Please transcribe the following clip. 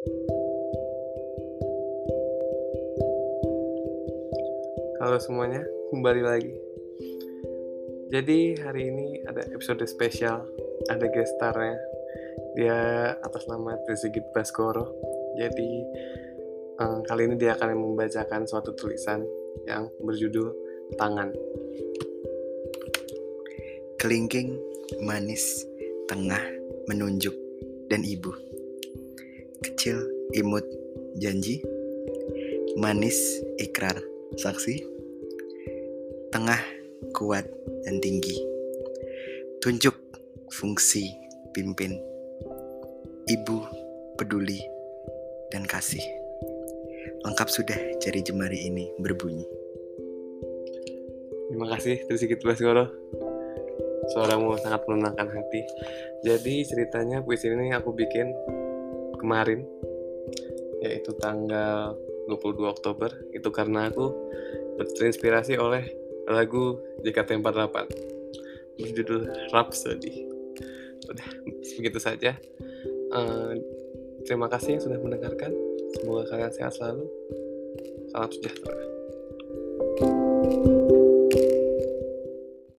Halo semuanya, kembali lagi. Jadi hari ini ada episode spesial, ada guest starnya. Dia atas nama Trizigit Baskoro. Jadi eh, kali ini dia akan membacakan suatu tulisan yang berjudul Tangan. Kelingking, manis, tengah, menunjuk, dan ibu. Kecil, imut, janji. Manis, ikrar, saksi. Tengah, kuat, dan tinggi. Tunjuk, fungsi, pimpin. Ibu, peduli, dan kasih. Lengkap sudah jari jemari ini berbunyi. Terima kasih Trizigit Baskoro. Suaramu sangat menenangkan hati. Jadi ceritanya puisi ini aku bikin kemarin yaitu tanggal 22 Oktober itu karena aku terinspirasi oleh lagu JKT48 berjudul Rhapsody. Udah begitu saja. Eh, terima kasih yang sudah mendengarkan. Semoga kalian sehat selalu. Salam sejahtera.